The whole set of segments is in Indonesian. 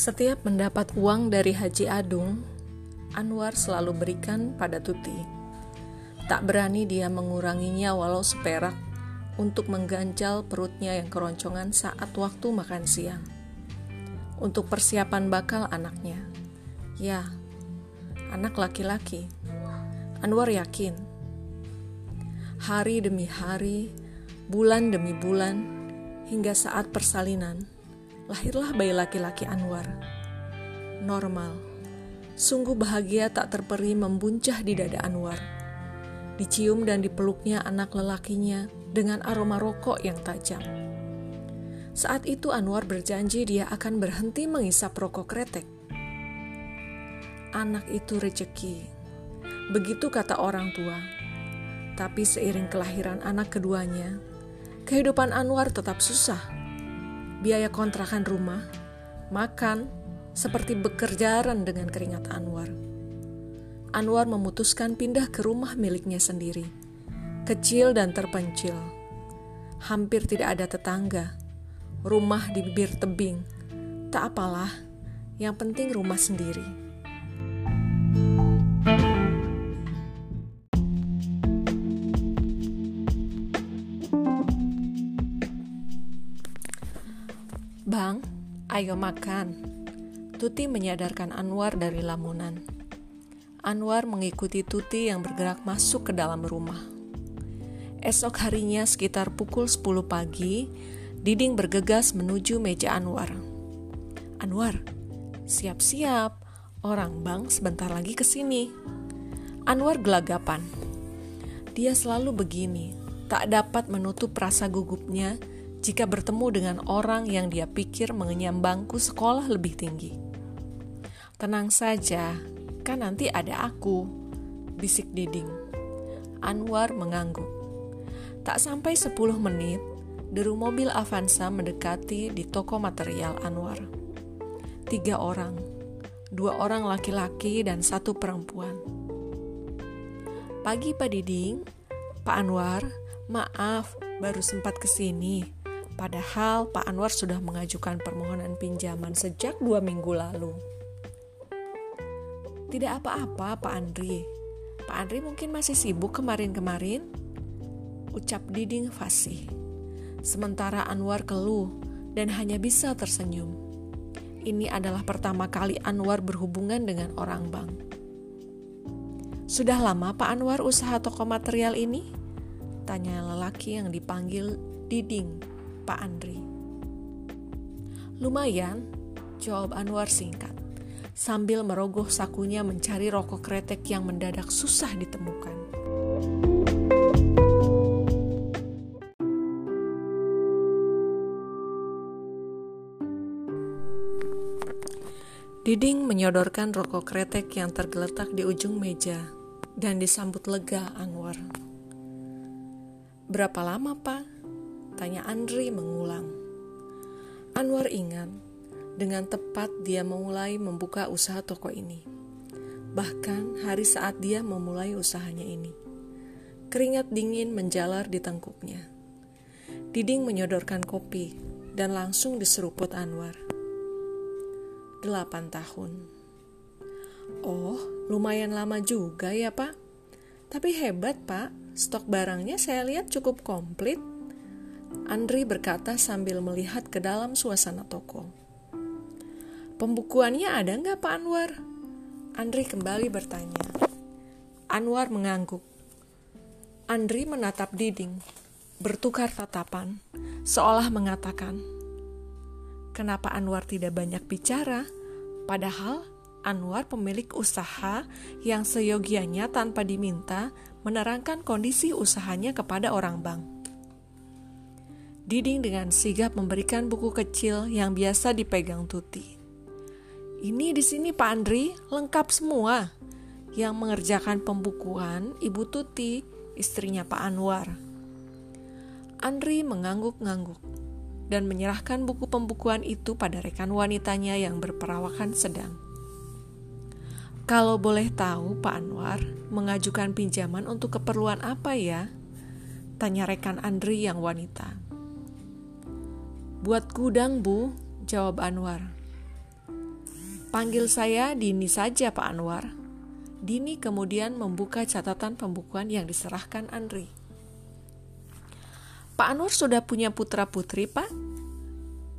Setiap mendapat uang dari Haji Adung, Anwar selalu berikan pada Tuti. Tak berani dia menguranginya walau seperak untuk mengganjal perutnya yang keroncongan saat waktu makan siang. Untuk persiapan bakal anaknya. Ya, anak laki-laki. Anwar yakin. Hari demi hari, bulan demi bulan, hingga saat persalinan, lahirlah bayi laki-laki Anwar. Normal, sungguh bahagia tak terperi membuncah di dada Anwar. Dicium dan dipeluknya anak lelakinya dengan aroma rokok yang tajam. Saat itu Anwar berjanji dia akan berhenti mengisap rokok kretek. Anak itu rejeki, begitu kata orang tua. Tapi seiring kelahiran anak keduanya, kehidupan Anwar tetap susah biaya kontrakan rumah, makan, seperti bekerjaan dengan keringat Anwar. Anwar memutuskan pindah ke rumah miliknya sendiri, kecil dan terpencil. Hampir tidak ada tetangga, rumah di bibir tebing. Tak apalah, yang penting rumah sendiri. Bang, ayo makan. Tuti menyadarkan Anwar dari lamunan. Anwar mengikuti Tuti yang bergerak masuk ke dalam rumah. Esok harinya sekitar pukul 10 pagi, Diding bergegas menuju meja Anwar. Anwar, siap-siap, orang bang sebentar lagi ke sini. Anwar gelagapan. Dia selalu begini, tak dapat menutup rasa gugupnya jika bertemu dengan orang yang dia pikir mengenyam bangku sekolah lebih tinggi. Tenang saja, kan nanti ada aku, bisik Diding. Anwar mengangguk. Tak sampai 10 menit, deru mobil Avanza mendekati di toko material Anwar. Tiga orang, dua orang laki-laki dan satu perempuan. Pagi Pak Diding, Pak Anwar, maaf baru sempat ke sini. Padahal Pak Anwar sudah mengajukan permohonan pinjaman sejak dua minggu lalu. Tidak apa-apa Pak Andri. Pak Andri mungkin masih sibuk kemarin-kemarin. Ucap Diding fasih. Sementara Anwar keluh dan hanya bisa tersenyum. Ini adalah pertama kali Anwar berhubungan dengan orang bank. Sudah lama Pak Anwar usaha toko material ini? Tanya lelaki yang dipanggil Diding Pak Andri. Lumayan, jawab Anwar singkat, sambil merogoh sakunya mencari rokok kretek yang mendadak susah ditemukan. Diding menyodorkan rokok kretek yang tergeletak di ujung meja dan disambut lega Anwar. Berapa lama, Pak? Tanya Andri mengulang. Anwar ingat, dengan tepat dia memulai membuka usaha toko ini. Bahkan hari saat dia memulai usahanya ini. Keringat dingin menjalar di tengkuknya. Diding menyodorkan kopi dan langsung diseruput Anwar. Delapan tahun. Oh, lumayan lama juga ya pak. Tapi hebat pak, stok barangnya saya lihat cukup komplit. Andri berkata sambil melihat ke dalam suasana toko. Pembukuannya ada nggak Pak Anwar? Andri kembali bertanya. Anwar mengangguk. Andri menatap Diding, bertukar tatapan, seolah mengatakan, Kenapa Anwar tidak banyak bicara? Padahal Anwar pemilik usaha yang seyogianya tanpa diminta menerangkan kondisi usahanya kepada orang bank. Diding dengan sigap memberikan buku kecil yang biasa dipegang Tuti. Ini di sini Pak Andri, lengkap semua. Yang mengerjakan pembukuan Ibu Tuti, istrinya Pak Anwar. Andri mengangguk-ngangguk dan menyerahkan buku pembukuan itu pada rekan wanitanya yang berperawakan sedang. Kalau boleh tahu, Pak Anwar mengajukan pinjaman untuk keperluan apa ya? Tanya rekan Andri yang wanita. Buat gudang, Bu, jawab Anwar. Panggil saya Dini saja, Pak Anwar. Dini kemudian membuka catatan pembukuan yang diserahkan Andri. Pak Anwar sudah punya putra-putri, Pak?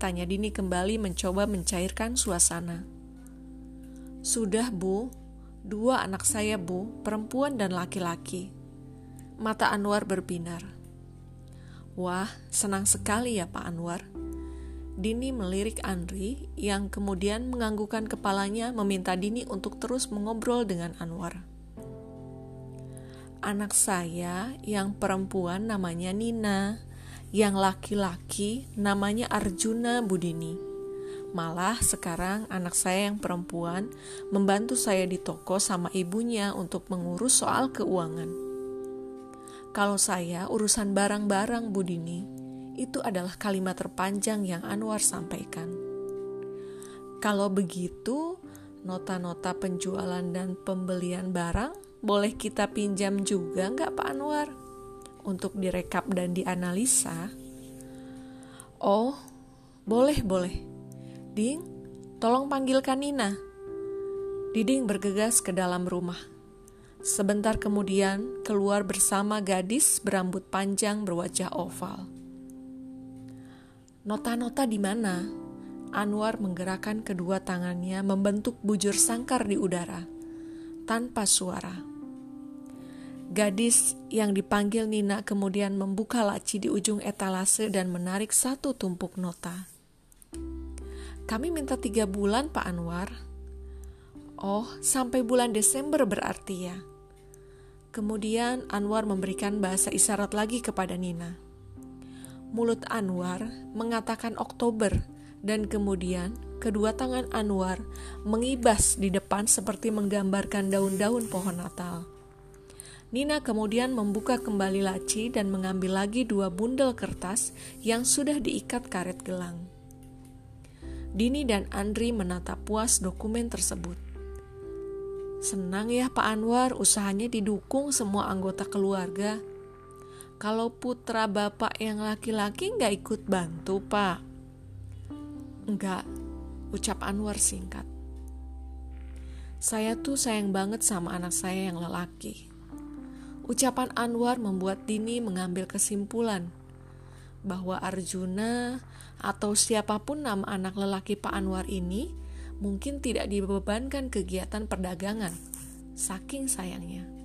Tanya Dini kembali mencoba mencairkan suasana. Sudah, Bu. Dua anak saya, Bu, perempuan dan laki-laki. Mata Anwar berbinar. Wah, senang sekali ya Pak Anwar. Dini melirik Andri yang kemudian menganggukkan kepalanya meminta Dini untuk terus mengobrol dengan Anwar. Anak saya yang perempuan namanya Nina, yang laki-laki namanya Arjuna Budini. Malah sekarang anak saya yang perempuan membantu saya di toko sama ibunya untuk mengurus soal keuangan. Kalau saya urusan barang-barang Budini, itu adalah kalimat terpanjang yang Anwar sampaikan. Kalau begitu, nota-nota penjualan dan pembelian barang boleh kita pinjam juga nggak Pak Anwar? Untuk direkap dan dianalisa? Oh, boleh-boleh. Ding, tolong panggilkan Nina. Diding bergegas ke dalam rumah. Sebentar kemudian keluar bersama gadis berambut panjang berwajah oval. Nota-nota di mana? Anwar menggerakkan kedua tangannya membentuk bujur sangkar di udara, tanpa suara. Gadis yang dipanggil Nina kemudian membuka laci di ujung etalase dan menarik satu tumpuk nota. Kami minta tiga bulan, Pak Anwar. Oh, sampai bulan Desember berarti ya. Kemudian Anwar memberikan bahasa isyarat lagi kepada Nina. Mulut Anwar mengatakan Oktober dan kemudian kedua tangan Anwar mengibas di depan seperti menggambarkan daun-daun pohon Natal. Nina kemudian membuka kembali laci dan mengambil lagi dua bundel kertas yang sudah diikat karet gelang. Dini dan Andri menatap puas dokumen tersebut. Senang ya Pak Anwar, usahanya didukung semua anggota keluarga. Kalau putra bapak yang laki-laki nggak ikut bantu, Pak? Enggak, ucap Anwar singkat. Saya tuh sayang banget sama anak saya yang lelaki. Ucapan Anwar membuat Dini mengambil kesimpulan bahwa Arjuna atau siapa pun nama anak lelaki Pak Anwar ini mungkin tidak dibebankan kegiatan perdagangan, saking sayangnya.